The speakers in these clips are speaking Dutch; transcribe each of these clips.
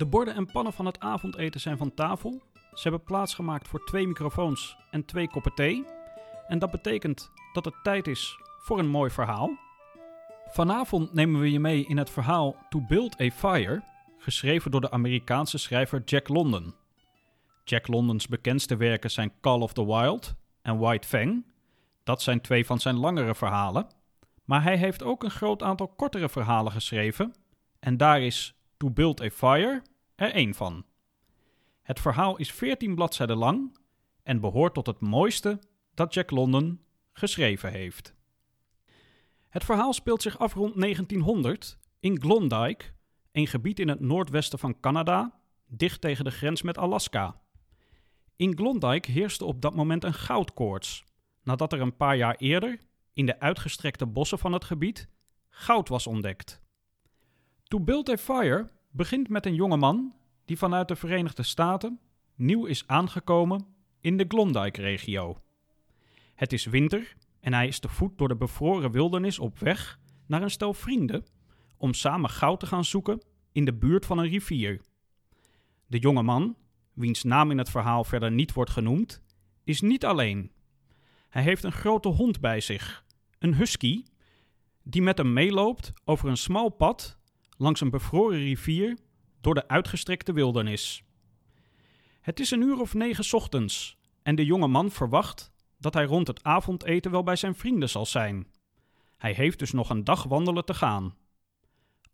De borden en pannen van het avondeten zijn van tafel. Ze hebben plaatsgemaakt voor twee microfoons en twee koppen thee. En dat betekent dat het tijd is voor een mooi verhaal. Vanavond nemen we je mee in het verhaal To Build a Fire, geschreven door de Amerikaanse schrijver Jack London. Jack Londons bekendste werken zijn Call of the Wild en White Fang. Dat zijn twee van zijn langere verhalen. Maar hij heeft ook een groot aantal kortere verhalen geschreven. En daar is To Build a Fire er één van. Het verhaal is 14 bladzijden lang en behoort tot het mooiste dat Jack London geschreven heeft. Het verhaal speelt zich af rond 1900 in Klondike, een gebied in het noordwesten van Canada, dicht tegen de grens met Alaska. In Klondike heerste op dat moment een goudkoorts, nadat er een paar jaar eerder, in de uitgestrekte bossen van het gebied, goud was ontdekt. To Build a Fire begint met een jonge man die vanuit de Verenigde Staten nieuw is aangekomen in de Klondike-regio. Het is winter en hij is te voet door de bevroren wildernis op weg naar een stel vrienden om samen goud te gaan zoeken in de buurt van een rivier. De jonge man, wiens naam in het verhaal verder niet wordt genoemd, is niet alleen. Hij heeft een grote hond bij zich, een husky, die met hem meeloopt over een smal pad langs een bevroren rivier door de uitgestrekte wildernis. Het is een uur of negen ochtends en de jonge man verwacht dat hij rond het avondeten wel bij zijn vrienden zal zijn. Hij heeft dus nog een dag wandelen te gaan.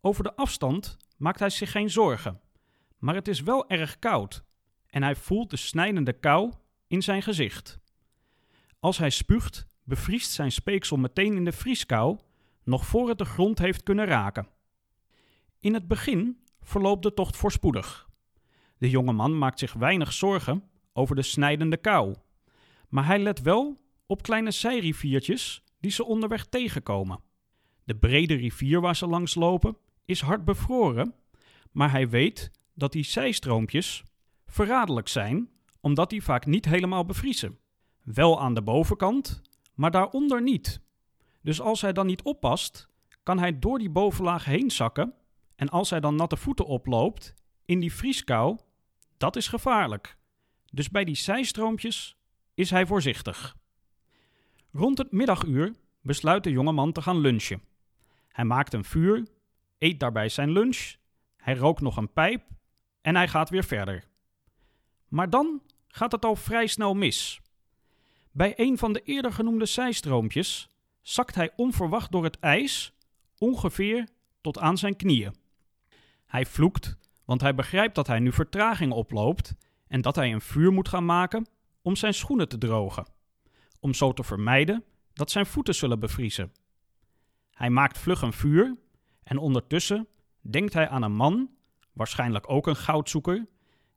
Over de afstand maakt hij zich geen zorgen, maar het is wel erg koud en hij voelt de snijdende kou in zijn gezicht. Als hij spuugt, bevriest zijn speeksel meteen in de vrieskou, nog voor het de grond heeft kunnen raken. In het begin verloopt de tocht voorspoedig. De jonge man maakt zich weinig zorgen over de snijdende kou. Maar hij let wel op kleine zijriviertjes die ze onderweg tegenkomen. De brede rivier waar ze langs lopen is hard bevroren, maar hij weet dat die zijstroompjes verraderlijk zijn, omdat die vaak niet helemaal bevriezen. Wel aan de bovenkant, maar daaronder niet. Dus als hij dan niet oppast, kan hij door die bovenlaag heen zakken en als hij dan natte voeten oploopt in die vrieskou, dat is gevaarlijk. Dus bij die zijstroompjes is hij voorzichtig. Rond het middaguur besluit de jonge man te gaan lunchen. Hij maakt een vuur, eet daarbij zijn lunch, hij rookt nog een pijp en hij gaat weer verder. Maar dan gaat het al vrij snel mis. Bij een van de eerder genoemde zijstroompjes zakt hij onverwacht door het ijs ongeveer tot aan zijn knieën. Hij vloekt, want hij begrijpt dat hij nu vertraging oploopt en dat hij een vuur moet gaan maken om zijn schoenen te drogen, om zo te vermijden dat zijn voeten zullen bevriezen. Hij maakt vlug een vuur en ondertussen denkt hij aan een man, waarschijnlijk ook een goudzoeker,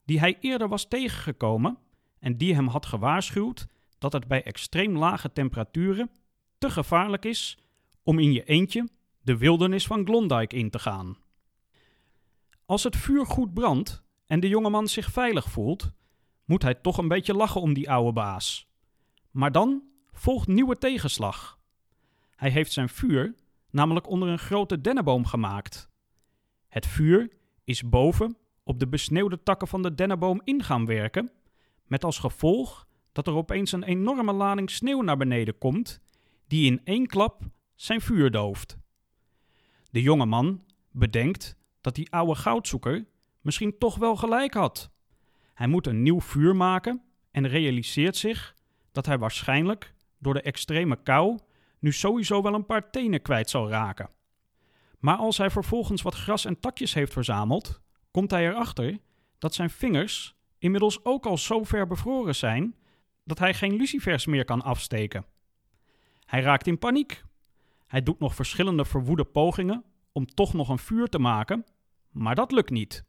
die hij eerder was tegengekomen en die hem had gewaarschuwd dat het bij extreem lage temperaturen te gevaarlijk is om in je eentje de wildernis van Klondike in te gaan. Als het vuur goed brandt en de jongeman zich veilig voelt, moet hij toch een beetje lachen om die oude baas. Maar dan volgt nieuwe tegenslag. Hij heeft zijn vuur namelijk onder een grote dennenboom gemaakt. Het vuur is boven op de besneeuwde takken van de dennenboom in gaan werken, met als gevolg dat er opeens een enorme lading sneeuw naar beneden komt, die in één klap zijn vuur dooft. De jonge man bedenkt dat die oude goudzoeker misschien toch wel gelijk had. Hij moet een nieuw vuur maken en realiseert zich dat hij waarschijnlijk door de extreme kou nu sowieso wel een paar tenen kwijt zal raken. Maar als hij vervolgens wat gras en takjes heeft verzameld, komt hij erachter dat zijn vingers inmiddels ook al zo ver bevroren zijn dat hij geen lucifers meer kan afsteken. Hij raakt in paniek. Hij doet nog verschillende verwoede pogingen om toch nog een vuur te maken, maar dat lukt niet.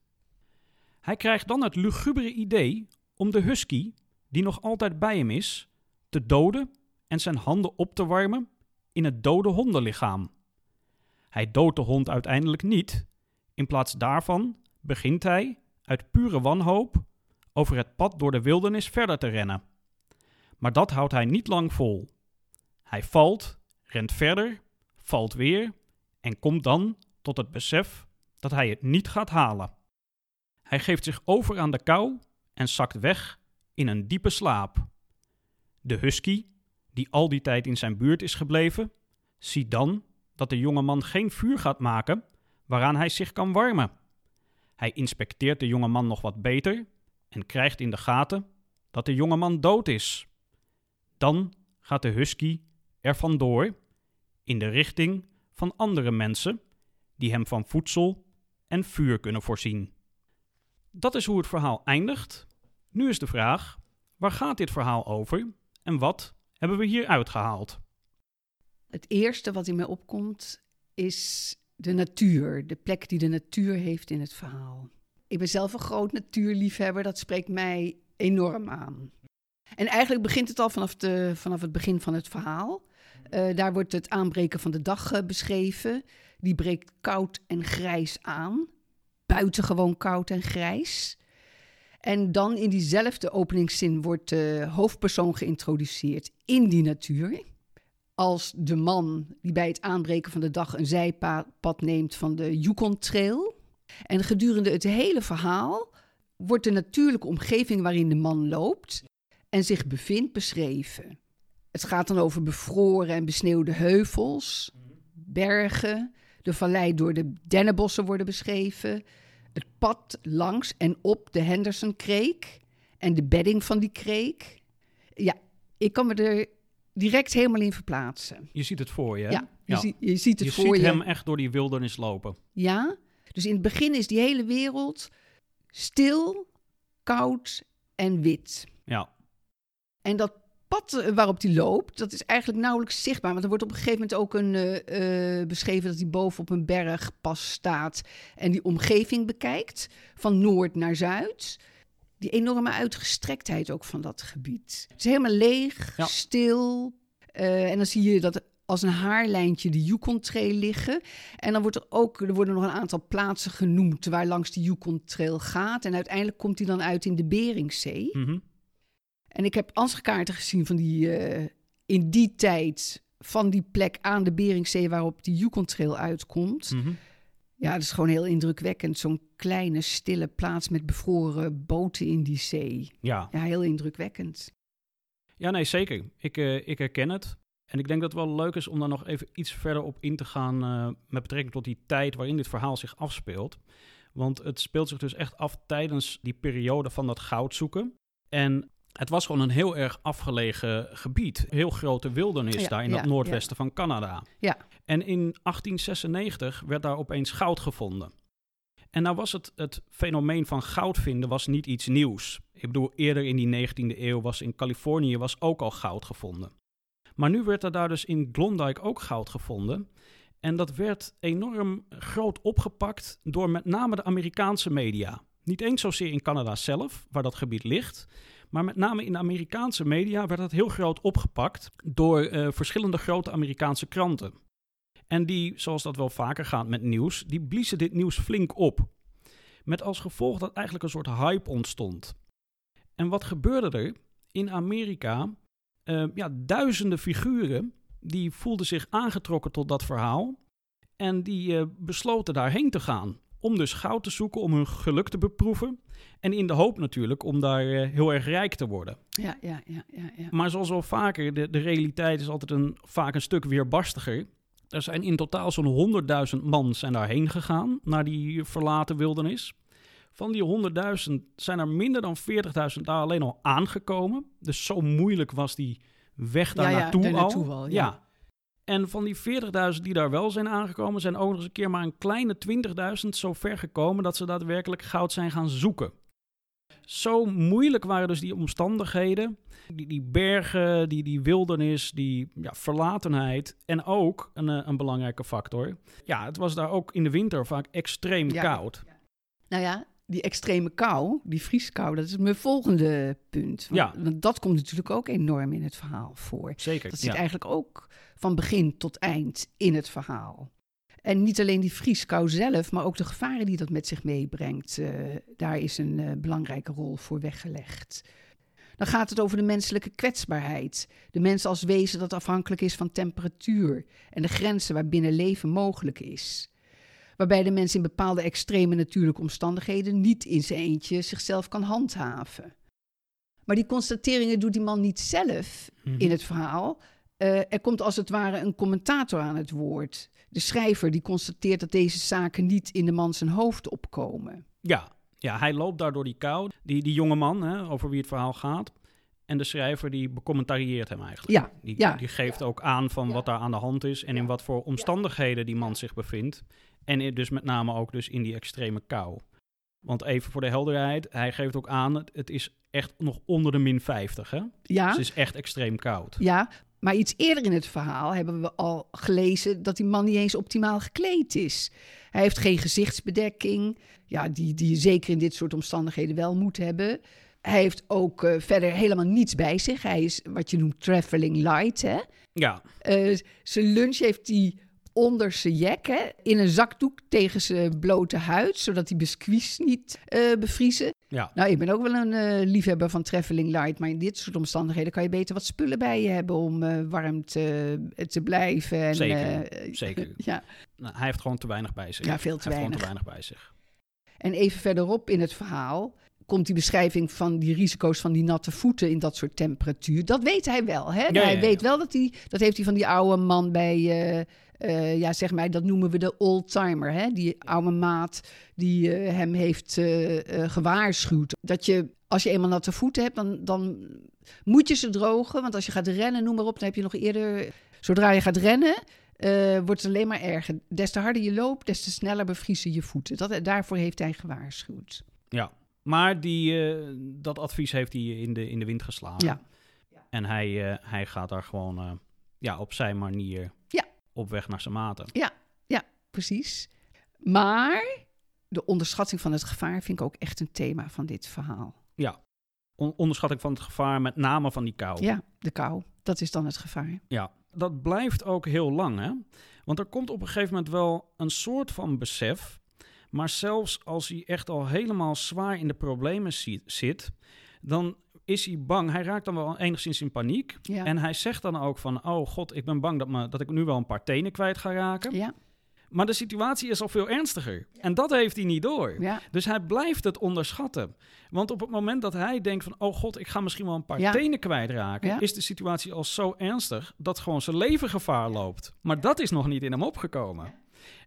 Hij krijgt dan het lugubere idee om de husky, die nog altijd bij hem is, te doden en zijn handen op te warmen in het dode hondenlichaam. Hij doodt de hond uiteindelijk niet. In plaats daarvan begint hij, uit pure wanhoop, over het pad door de wildernis verder te rennen. Maar dat houdt hij niet lang vol. Hij valt, rent verder, valt weer en komt dan tot het besef dat hij het niet gaat halen. Hij geeft zich over aan de kou en zakt weg in een diepe slaap. De husky, die al die tijd in zijn buurt is gebleven, ziet dan dat de jonge man geen vuur gaat maken waaraan hij zich kan warmen. Hij inspecteert de jonge man nog wat beter en krijgt in de gaten dat de jonge man dood is. Dan gaat de husky er vandoor in de richting van andere mensen die hem van voedsel en vuur kunnen voorzien. Dat is hoe het verhaal eindigt. Nu is de vraag: waar gaat dit verhaal over en wat hebben we hier uitgehaald? Het eerste wat in mij opkomt is de natuur, de plek die de natuur heeft in het verhaal. Ik ben zelf een groot natuurliefhebber, dat spreekt mij enorm aan. En eigenlijk begint het al vanaf, de, vanaf het begin van het verhaal. Uh, daar wordt het aanbreken van de dag uh, beschreven. Die breekt koud en grijs aan. Buitengewoon koud en grijs. En dan in diezelfde openingszin wordt de hoofdpersoon geïntroduceerd in die natuur. Als de man die bij het aanbreken van de dag een zijpad neemt van de Yukon Trail. En gedurende het hele verhaal wordt de natuurlijke omgeving waarin de man loopt en zich bevindt beschreven. Het gaat dan over bevroren en besneeuwde heuvels, bergen, de vallei door de dennenbossen worden beschreven, het pad langs en op de Henderson Creek en de bedding van die kreek. Ja, ik kan me er direct helemaal in verplaatsen. Je ziet het voor je, hè? Ja, je, Ziet, je ziet het je voor ziet hem echt door die wildernis lopen. Ja, dus in het begin is die hele wereld stil, koud en wit. Ja. En dat pad waarop hij loopt, dat is eigenlijk nauwelijks zichtbaar. Want er wordt op een gegeven moment ook een, uh, beschreven dat hij boven op een bergpas staat en die omgeving bekijkt, van noord naar zuid. Die enorme uitgestrektheid ook van dat gebied. Het is helemaal leeg, stil. Uh, en dan zie je dat als een haarlijntje de Yukon Trail liggen. En dan wordt er ook, er worden nog een aantal plaatsen genoemd waar langs de Yukon Trail gaat. En uiteindelijk komt hij dan uit in de Beringzee. Mm en ik heb ansichtkaarten gezien van die, uh, in die tijd van die plek aan de Beringzee waarop die Yukon Trail uitkomt. Mhm. Ja, dat is gewoon heel indrukwekkend. Zo'n kleine, stille plaats met bevroren boten in die zee. Ja. Ja, heel indrukwekkend. Ja, nee, zeker. Ik, uh, ik herken het. En ik denk dat het wel leuk is om daar nog even iets verder op in te gaan uh, met betrekking tot die tijd waarin dit verhaal zich afspeelt. Want het speelt zich dus echt af tijdens die periode van dat goud zoeken. En het was gewoon een heel erg afgelegen gebied. Heel grote wildernis daar in het noordwesten van Canada. Ja. En in 1896 werd daar opeens goud gevonden. En nou was het, het fenomeen van goud vinden was niet iets nieuws. Ik bedoel, eerder in die 19e eeuw was in Californië was ook al goud gevonden. Maar nu werd er daar dus in Klondike ook goud gevonden. En dat werd enorm groot opgepakt door met name de Amerikaanse media. Niet eens zozeer in Canada zelf, waar dat gebied ligt, maar met name in de Amerikaanse media werd dat heel groot opgepakt door uh, verschillende grote Amerikaanse kranten. En die, zoals dat wel vaker gaat met nieuws, die bliezen dit nieuws flink op. Met als gevolg dat eigenlijk een soort hype ontstond. En wat gebeurde er? In Amerika, uh, ja, duizenden figuren die voelden zich aangetrokken tot dat verhaal. En die uh, besloten daarheen te gaan om dus goud te zoeken, om hun geluk te beproeven. En in de hoop natuurlijk om daar uh, heel erg rijk te worden. Ja, ja, ja. ja, ja. Maar zoals wel vaker, de, de realiteit is altijd een, vaak een stuk weerbarstiger. Er zijn in totaal zo'n 100.000 man zijn daarheen gegaan, naar die verlaten wildernis. Van die 100.000 zijn er minder dan 40.000 daar alleen al aangekomen. Dus zo moeilijk was die weg daar ja, naartoe, ja, al. al. Ja. ja. En van die 40.000 die daar wel zijn aangekomen, zijn ook nog eens een keer maar een kleine 20.000 zo ver gekomen dat ze daadwerkelijk goud zijn gaan zoeken. Zo moeilijk waren dus die omstandigheden. Die, die bergen, die, die wildernis, die ja, verlatenheid. En ook een, eh, een belangrijke factor. Ja, het was daar ook in de winter vaak extreem Ja. koud. Nou ja, die extreme kou, die vrieskou, dat is mijn volgende punt. Want, Ja. want dat komt natuurlijk ook enorm in het verhaal voor. Zeker. Dat zit ja. eigenlijk ook van begin tot eind in het verhaal. En niet alleen die vrieskou zelf, maar ook de gevaren die dat met zich meebrengt. eh, daar is een eh, belangrijke rol voor weggelegd. Dan gaat het over de menselijke kwetsbaarheid. De mens als wezen dat afhankelijk is van temperatuur en de grenzen waarbinnen leven mogelijk is. waarbij de mens in bepaalde extreme natuurlijke omstandigheden niet in zijn eentje zichzelf kan handhaven. Maar die constateringen doet die man niet zelf Mhm. in het verhaal. Eh, er komt als het ware een commentator aan het woord. De schrijver die constateert dat deze zaken niet in de man zijn hoofd opkomen. Ja, ja, hij loopt daar door die kou. Die, die jonge man, hè, over wie het verhaal gaat. En de schrijver die becommentarieert hem eigenlijk. Ja, Die, ja. die geeft ook aan van wat daar aan de hand is en in wat voor omstandigheden die man zich bevindt. En dus met name ook dus in die extreme kou. Want even voor de helderheid, hij geeft ook aan, het, het is echt nog onder de min 50. Hè? Ja, Dus het is echt extreem koud. ja, maar iets eerder in het verhaal hebben we al gelezen dat die man niet eens optimaal gekleed is. Hij heeft geen gezichtsbedekking, ja, die, die je zeker in dit soort omstandigheden wel moet hebben. Hij heeft ook eh, verder helemaal niets bij zich. Hij is wat je noemt traveling light. Hè? Ja, Eh, zijn lunch heeft hij onder zijn jack, hè, in een zakdoek tegen zijn blote huid, zodat die biscuits niet eh, bevriezen. ja. Nou, ik ben ook wel een eh, liefhebber van traveling light, maar in dit soort omstandigheden kan je beter wat spullen bij je hebben om eh, warm te, te blijven. En, Zeker, zeker. Ja. Nou, hij heeft gewoon te weinig bij zich. Ja, veel te hij heeft weinig. gewoon te weinig bij zich. En even verderop in het verhaal komt die beschrijving van die risico's van die natte voeten in dat soort temperatuur. Dat weet hij wel. Hè? Ja, hij ja, weet ja. wel dat hij, dat heeft hij van die oude man bij, eh, ja zeg maar, dat noemen we de oldtimer. Hè? Die oude maat die eh, hem heeft eh, gewaarschuwd. Dat je, als je eenmaal natte voeten hebt, dan, dan moet je ze drogen. Want als je gaat rennen, noem maar op, dan heb je nog eerder, zodra je gaat rennen, wordt het alleen maar erger. Des te harder je loopt, des te sneller bevriezen je voeten. Dat, daarvoor heeft hij gewaarschuwd. Ja, maar die, dat advies heeft hij in de, in de wind geslagen. Ja. En hij, hij gaat daar gewoon ja, op zijn manier weg naar zijn maten. Precies. Maar de onderschatting van het gevaar vind ik ook echt een thema van dit verhaal. On- onderschatting van het gevaar, met name van die kou. Ja, de kou. Dat is dan het gevaar. Ja, dat blijft ook heel lang, hè? Want er komt op een gegeven moment wel een soort van besef. Maar zelfs als hij echt al helemaal zwaar in de problemen zi- zit, dan is hij bang. Hij raakt dan wel enigszins in paniek. Ja. En hij zegt dan ook van, oh god, ik ben bang dat, me, dat ik nu wel een paar tenen kwijt ga raken. ja, Maar de situatie is al veel ernstiger. En dat heeft hij niet door. ja, Dus hij blijft het onderschatten. Want op het moment dat hij denkt van... oh god, ik ga misschien wel een paar Ja. tenen kwijtraken... Ja. is de situatie al zo ernstig... dat gewoon zijn leven gevaar loopt. Maar dat is nog niet in hem opgekomen.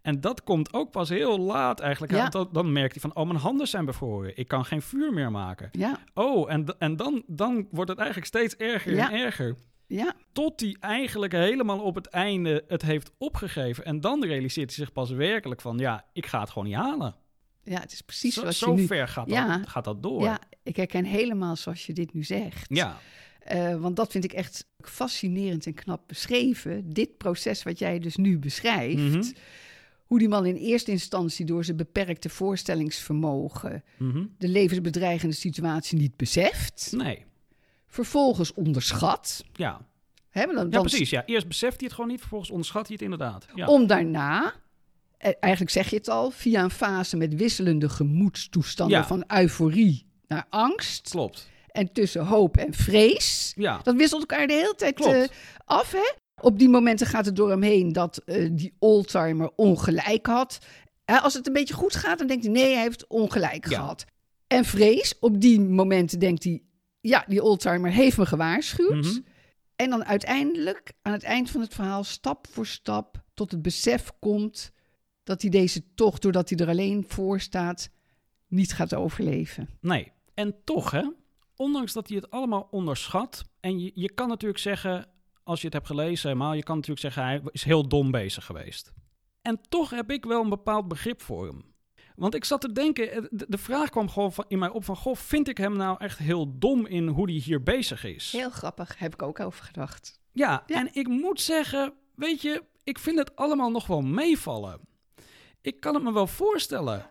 En dat komt ook pas heel laat eigenlijk. Ja. Want dan, merkt hij van... oh, mijn handen zijn bevroren. Ik kan geen vuur meer maken. ja, Oh, en, en dan, dan wordt het eigenlijk steeds erger Ja. en erger. ja, Tot hij eigenlijk helemaal op het einde het heeft opgegeven. En dan realiseert hij zich pas werkelijk van... ja, ik ga het gewoon niet halen. ja. Het is precies Zo, zoals zo je nu... ver gaat, Ja. dat, gaat dat door. Ja, ik herken helemaal zoals je dit nu zegt. Ja, Eh, want dat vind ik echt fascinerend en knap beschreven. Dit proces wat jij dus nu beschrijft. Mhm. Hoe die man in eerste instantie door zijn beperkte voorstellingsvermogen... Mhm. de levensbedreigende situatie niet beseft. nee. Vervolgens onderschat. Ja. Hè, maar dan, ja, dan- precies. Ja. Eerst beseft hij het gewoon niet, vervolgens onderschat hij het inderdaad. Ja. Om daarna, eh, eigenlijk zeg je het al, via een fase met wisselende gemoedstoestanden Ja. van euforie naar angst. Klopt. En tussen hoop en vrees. Ja. Dat wisselt elkaar de hele tijd eh, af. Hè? Op die momenten gaat het door hem heen dat eh, die oldtimer ongelijk had. Als het een beetje goed gaat, dan denkt hij nee, hij heeft ongelijk Ja. gehad. En vrees, op die momenten denkt hij, ja, die oldtimer heeft me gewaarschuwd. Mhm. En dan uiteindelijk, aan het eind van het verhaal, stap voor stap, tot het besef komt dat hij deze tocht, doordat hij er alleen voor staat, niet gaat overleven. Nee. En toch, hè, ondanks dat hij het allemaal onderschat... en je, je kan natuurlijk zeggen, als je het hebt gelezen helemaal... je kan natuurlijk zeggen, hij is heel dom bezig geweest. En toch heb ik wel een bepaald begrip voor hem. Want ik zat te denken, eh, de, vraag kwam gewoon in mij op van... goh, vind ik hem nou echt heel dom in hoe hij hier bezig is? Heel grappig, heb ik ook over gedacht. Ja, Ja. en ik moet zeggen, weet je, ik vind het allemaal nog wel meevallen. Ik kan het me wel voorstellen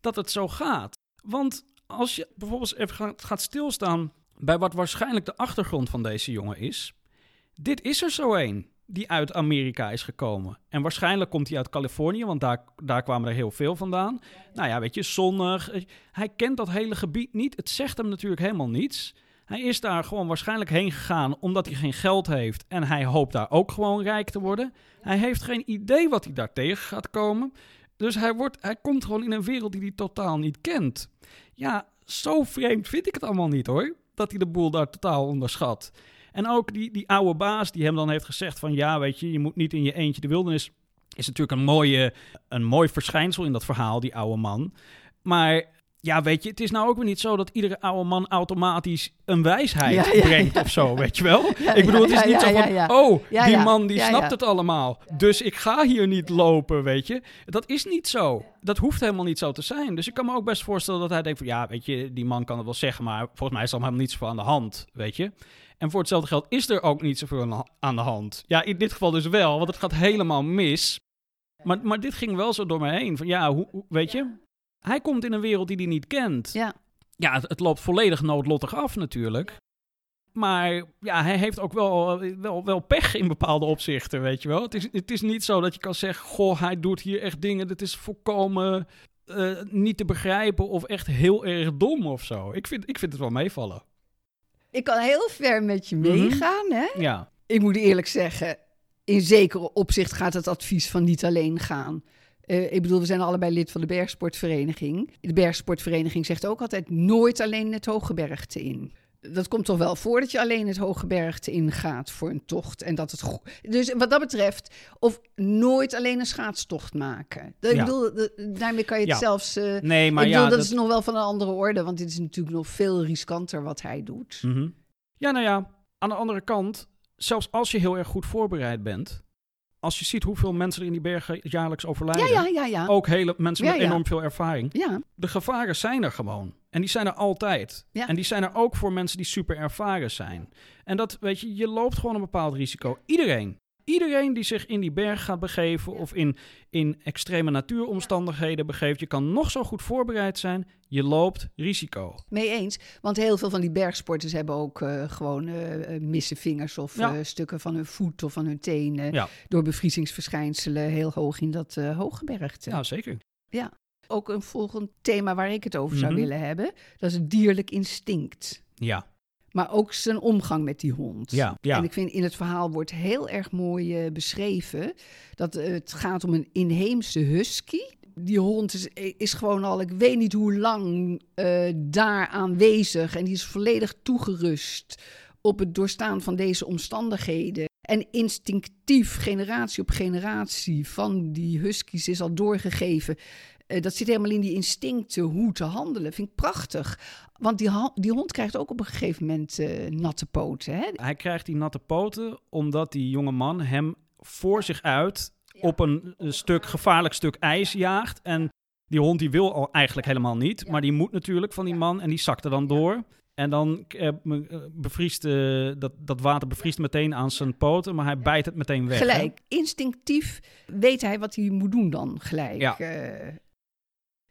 dat het zo gaat. Want als je bijvoorbeeld even gaat stilstaan bij wat waarschijnlijk de achtergrond van deze jongen is. Dit is er zo een die uit Amerika is gekomen. En waarschijnlijk komt hij uit Californië, want daar, daar kwamen er heel veel vandaan. Nou ja, weet je, zonnig. Hij kent dat hele gebied niet. Het zegt hem natuurlijk helemaal niets. Hij is daar gewoon waarschijnlijk heen gegaan omdat hij geen geld heeft. En hij hoopt daar ook gewoon rijk te worden. Hij heeft geen idee wat hij daar tegen gaat komen. Dus hij, wordt, hij komt gewoon in een wereld die hij totaal niet kent. Ja, zo vreemd vind ik het allemaal niet hoor. Dat hij de boel daar totaal onderschat. En ook die, die oude baas die hem dan heeft gezegd van... ja, weet je, je moet niet in je eentje de wildernis... is natuurlijk een, mooie, een mooi verschijnsel in dat verhaal, die oude man. Maar ja, weet je, het is nou ook weer niet zo dat iedere oude man automatisch een wijsheid Ja, ja, brengt ja. of zo, weet je wel? Ik bedoel, het is niet zo van, oh, Ja, die man die snapt het allemaal, dus ik ga hier niet lopen, weet je? Dat is niet zo. Dat hoeft helemaal niet zo te zijn. Dus ik kan me ook best voorstellen dat hij denkt van, ja, weet je, die man kan het wel zeggen, maar volgens mij is er helemaal niets voor aan de hand, weet je? En voor hetzelfde geld is er ook niet zoveel aan de- hand. Ja, in dit geval dus wel, want het gaat helemaal mis. Maar, maar dit ging wel zo door me heen. Van ja, hoe, hoe- weet je? Hij komt in een wereld die hij niet kent. Ja. Ja, het, het loopt volledig noodlottig af natuurlijk. Maar ja, hij heeft ook wel, wel, wel pech in bepaalde opzichten, weet je wel. Het is, het is niet zo dat je kan zeggen, goh, hij doet hier echt dingen. Dat is volkomen eh, niet te begrijpen of echt heel erg dom of zo. Ik vind, ik vind het wel meevallen. Ik kan heel ver met je Mhm. meegaan, hè? Ja, Ik moet eerlijk zeggen, in zekere opzicht gaat het advies van niet alleen gaan. Eh, ik bedoel, we zijn allebei lid van de Bergsportvereniging. De Bergsportvereniging zegt ook altijd nooit alleen het Hooggebergte in. Dat komt toch wel voor dat je alleen het Hooggebergte ingaat voor een tocht. En dat het dus wat dat betreft, of nooit alleen een schaatstocht maken. Dat, Ik Ja. bedoel, daarmee kan je het Ja. zelfs... eh, nee, maar ik bedoel, ja... dat, is nog wel van een andere orde, want dit is natuurlijk nog veel riskanter wat hij doet. Mhm. Ja, nou ja, aan de andere kant, zelfs als je heel erg goed voorbereid bent, als je ziet hoeveel mensen er in die bergen jaarlijks overlijden, Ja, ja, ja, ja. ook hele mensen met enorm veel ervaring, Ja, de gevaren zijn er gewoon. En die zijn er altijd. Ja. En die zijn er ook voor mensen die super ervaren zijn. En dat, weet je, je loopt gewoon een bepaald risico. Iedereen. Iedereen die zich in die berg gaat begeven of in, in extreme natuuromstandigheden begeeft, je kan nog zo goed voorbereid zijn, je loopt risico. Mee eens. Want heel veel van die bergsporters hebben ook eh, gewoon eh, eh, misse vingers of Ja. stukken van hun voet of van hun tenen. Ja. Door bevriezingsverschijnselen heel hoog in dat eh hooggebergte. Ja, zeker. Ook een volgend thema waar ik het over zou Mhm. willen hebben. Dat is het dierlijk instinct. Ja, Maar ook zijn omgang met die hond. ja, ja. En ik vind in het verhaal wordt heel erg mooi eh, beschreven dat het gaat om een inheemse husky. Die hond is, is gewoon al, ik weet niet hoe lang, eh, daar aanwezig. En die is volledig toegerust op het doorstaan van deze omstandigheden. En instinctief, generatie op generatie van die huskies is al doorgegeven. Eh, dat zit helemaal in die instincten hoe te handelen. Vind ik prachtig. Want die, die hond krijgt ook op een gegeven moment eh, natte poten. Hè? Hij krijgt die natte poten omdat die jonge man hem voor zich uit op een, een stuk gevaarlijk stuk ijs jaagt. En die hond die wil al eigenlijk helemaal niet, Ja. maar die moet natuurlijk van die man en die zakt er dan door. En dan eh, eh, bevriest eh, dat, dat water bevriest meteen aan zijn poten, maar hij bijt het meteen weg. hè? Gelijk. Instinctief weet hij wat hij moet doen dan gelijk. Ja.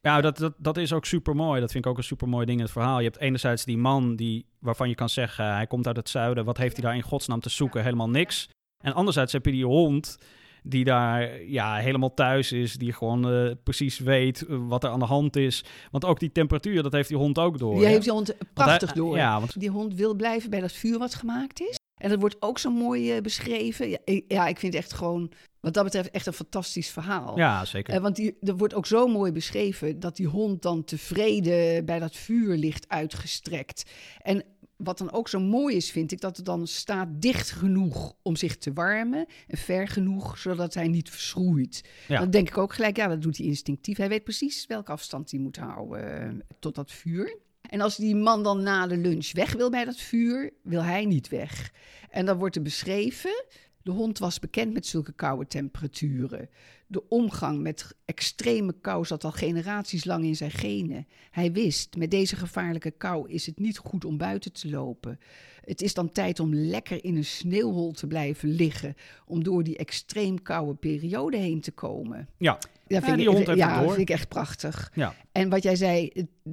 Ja, dat, dat, dat is ook super mooi. Dat vind ik ook een super mooi ding in het verhaal. Je hebt enerzijds die man die, waarvan je kan zeggen, hij komt uit het zuiden. Wat heeft hij daar in godsnaam te zoeken? Helemaal niks. En anderzijds heb je die hond die daar ja, helemaal thuis is. Die gewoon eh, precies weet eh, wat er aan de hand is. Want ook die temperatuur, dat heeft die hond ook door. die hè? heeft die hond prachtig hij- door. Ja, want Die hond wil blijven bij dat vuur wat gemaakt is. En dat wordt ook zo mooi eh, beschreven. Ja ik, ja, ik vind het echt gewoon, wat dat betreft, echt een fantastisch verhaal. ja, zeker. Want die, er wordt ook zo mooi beschreven dat die hond dan tevreden bij dat vuur ligt uitgestrekt. En wat dan ook zo mooi is, vind ik, dat het dan staat dicht genoeg om zich te warmen en ver genoeg zodat hij niet verschroeit. Ja. Dan denk ik ook gelijk, ja, dat doet hij instinctief. Hij weet precies welke afstand hij moet houden eh, tot dat vuur. En als die man dan na de lunch weg wil bij dat vuur, wil hij niet weg. En dan wordt er beschreven, de hond was bekend met zulke koude temperaturen. De omgang met extreme kou zat al generaties lang in zijn genen. Hij wist, met deze gevaarlijke kou is het niet goed om buiten te lopen. Het is dan tijd om lekker in een sneeuwhol te blijven liggen, om door die extreem koude periode heen te komen. Ja. Ja, Ja, die hond heeft het ja, vind ik echt prachtig. Ja. En wat jij zei,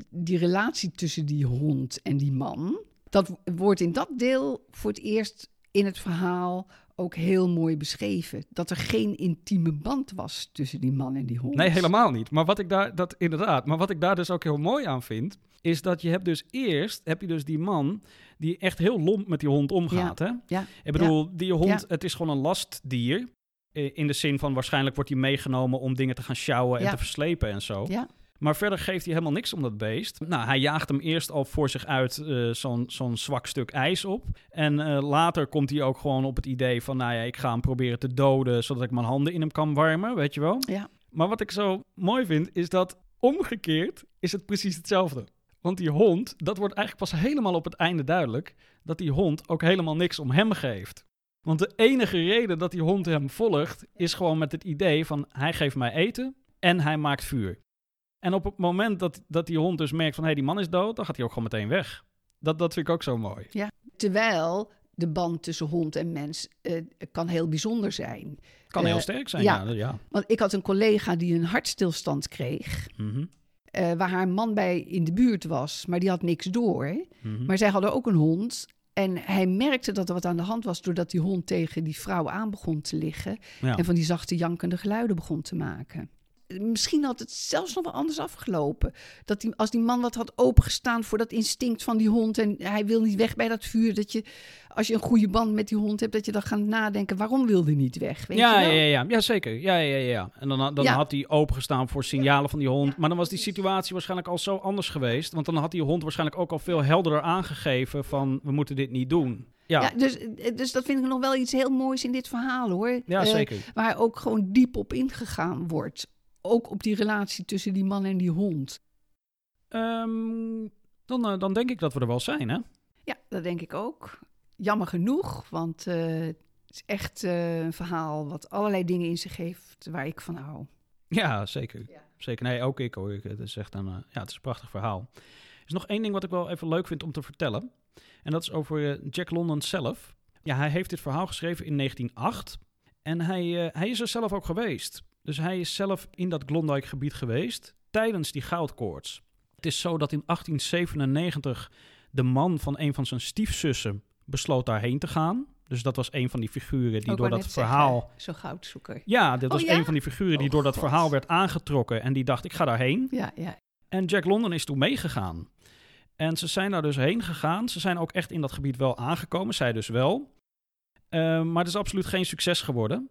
die relatie tussen die hond en die man, dat wordt in dat deel voor het eerst in het verhaal ook heel mooi beschreven. Dat er geen intieme band was tussen die man en die hond. Nee, helemaal niet. Maar wat ik daar, dat inderdaad, maar wat ik daar dus ook heel mooi aan vind, is dat je hebt dus eerst, heb je dus die man die echt heel lomp met die hond omgaat. Hè? Ja, Ik bedoel, die hond, Ja. het is gewoon een lastdier. I- In de zin van waarschijnlijk wordt hij meegenomen om dingen te gaan sjouwen en Ja. te verslepen en zo. Ja. Maar verder geeft hij helemaal niks om dat beest. Nou, hij jaagt hem eerst al voor zich uit eh, zo'n zo'n zwak stuk ijs op. En eh, later komt hij ook gewoon op het idee van... nou ja, ik ga hem proberen te doden... zodat ik mijn handen in hem kan warmen, weet je wel? Ja. Maar wat ik zo mooi vind, is dat omgekeerd is het precies hetzelfde. Want die hond, dat wordt eigenlijk pas helemaal op het einde duidelijk... dat die hond ook helemaal niks om hem geeft. Want de enige reden dat die hond hem volgt... is gewoon met het idee van hij geeft mij eten en hij maakt vuur. En op het moment dat, dat die hond dus merkt van... hé, hey, die man is dood, dan gaat hij ook gewoon meteen weg. Dat, dat vind ik ook zo mooi. Terwijl de band tussen hond en mens eh, kan heel bijzonder zijn. Kan Eh, heel sterk zijn, ja. ja. ja. Want ik had een collega die een hartstilstand kreeg. Mhm, eh, waar haar man bij in de buurt was, maar die had niks door. mhm. Maar zij hadden ook een hond. En hij merkte dat er wat aan de hand was doordat die hond tegen die vrouw aan begon te liggen. Ja. En van die zachte jankende geluiden begon te maken. Misschien had het zelfs nog wel anders afgelopen. Dat die, als die man wat had opengestaan voor dat instinct van die hond. En hij wil niet weg bij dat vuur. Dat je, als je een goede band met die hond hebt, dat je dan gaat nadenken: waarom wil hij niet weg? Weet ja, je wel? ja, ja, ja, zeker. Ja, ja, ja, ja. En dan, dan Ja. had hij opengestaan voor signalen van die hond. Maar dan was die situatie waarschijnlijk al zo anders geweest. Want dan had die hond waarschijnlijk ook al veel helderder aangegeven van... we moeten dit niet doen. Ja, Ja, ja, dus, dus dat vind ik nog wel iets heel moois in dit verhaal hoor. Eh, zeker. waar ook gewoon diep op ingegaan wordt. Ook op die relatie tussen die man en die hond. Ehm, dan, eh, dan denk ik dat we er wel zijn, hè? Ja, dat denk ik ook. Jammer genoeg, want eh, het is echt eh, een verhaal wat allerlei dingen in zich heeft waar ik van hou. Ja, zeker. Ja. Zeker. Nee, ook ik hoor. Het is echt een, ja, het is een prachtig verhaal. Er is nog één ding wat ik wel even leuk vind om te vertellen. En dat is over Jack London zelf. Ja, hij heeft dit verhaal geschreven in 1908. En hij, hij is er zelf ook geweest. Dus hij is zelf in dat Klondike-gebied geweest tijdens die goudkoorts. Het is zo dat in 1897 de man van een van zijn stiefzussen besloot daarheen te gaan. Dus dat was een van die figuren die Ook door dat net verhaal... zeggen, Zo'n goudzoeker. Ja, dit Oh, was ja? een van die figuren die Oh, door dat God. verhaal werd aangetrokken. En die dacht, ik ga daarheen. Ja, ja. En Jack London is toen meegegaan. En ze zijn daar dus heen gegaan. Ze zijn ook echt in dat gebied wel aangekomen, zij dus wel. Eh, maar het is absoluut geen succes geworden.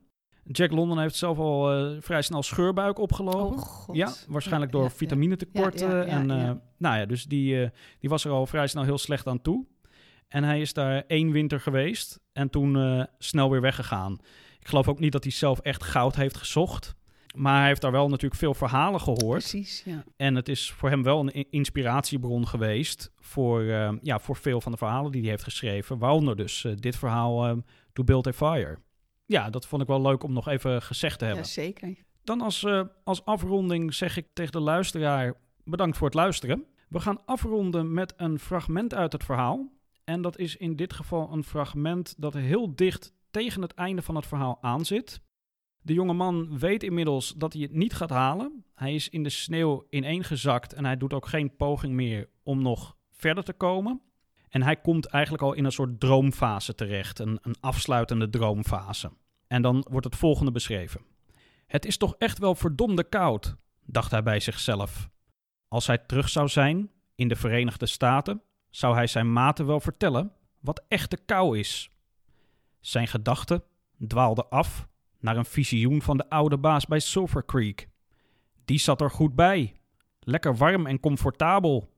Jack London heeft zelf al eh, vrij snel scheurbuik opgelopen. Oh. Ja, waarschijnlijk door ja, vitaminetekorten. Ja, en eh, nou ja, dus die, eh, die was er al vrij snel heel slecht aan toe. En hij is daar één winter geweest en toen snel weer weggegaan. Ik geloof ook niet dat hij zelf echt goud heeft gezocht. Maar hij heeft daar wel natuurlijk veel verhalen gehoord. Precies, ja. En het is voor hem wel een inspiratiebron geweest voor, ja, voor veel van de verhalen die hij heeft geschreven. Waaronder dus dit verhaal, To Build a Fire. Ja, dat vond ik wel leuk om nog even gezegd te hebben. ja, zeker. Dan als, eh, als afronding zeg ik tegen de luisteraar bedankt voor het luisteren. We gaan afronden met een fragment uit het verhaal. En dat is in dit geval een fragment dat heel dicht tegen het einde van het verhaal aanzit. De jonge man weet inmiddels dat hij het niet gaat halen. Hij is in de sneeuw ineengezakt en hij doet ook geen poging meer om nog verder te komen. En hij komt eigenlijk al in een soort droomfase terecht, een, een afsluitende droomfase. En dan wordt het volgende beschreven. Het is toch echt wel verdomde koud, dacht hij bij zichzelf. Als hij terug zou zijn in de Verenigde Staten, zou hij zijn maten wel vertellen wat echte kou is. Zijn gedachten dwaalden af naar een visioen van de oude baas bij Sulphur Creek. Die zat er goed bij, lekker warm en comfortabel.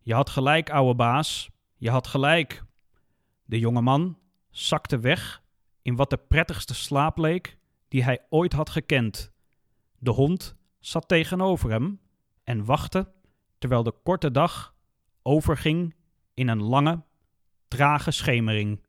Je had gelijk, oude baas, je had gelijk. De jonge man zakte weg in wat de prettigste slaap leek die hij ooit had gekend. De hond zat tegenover hem en wachtte terwijl de korte dag overging in een lange, trage schemering.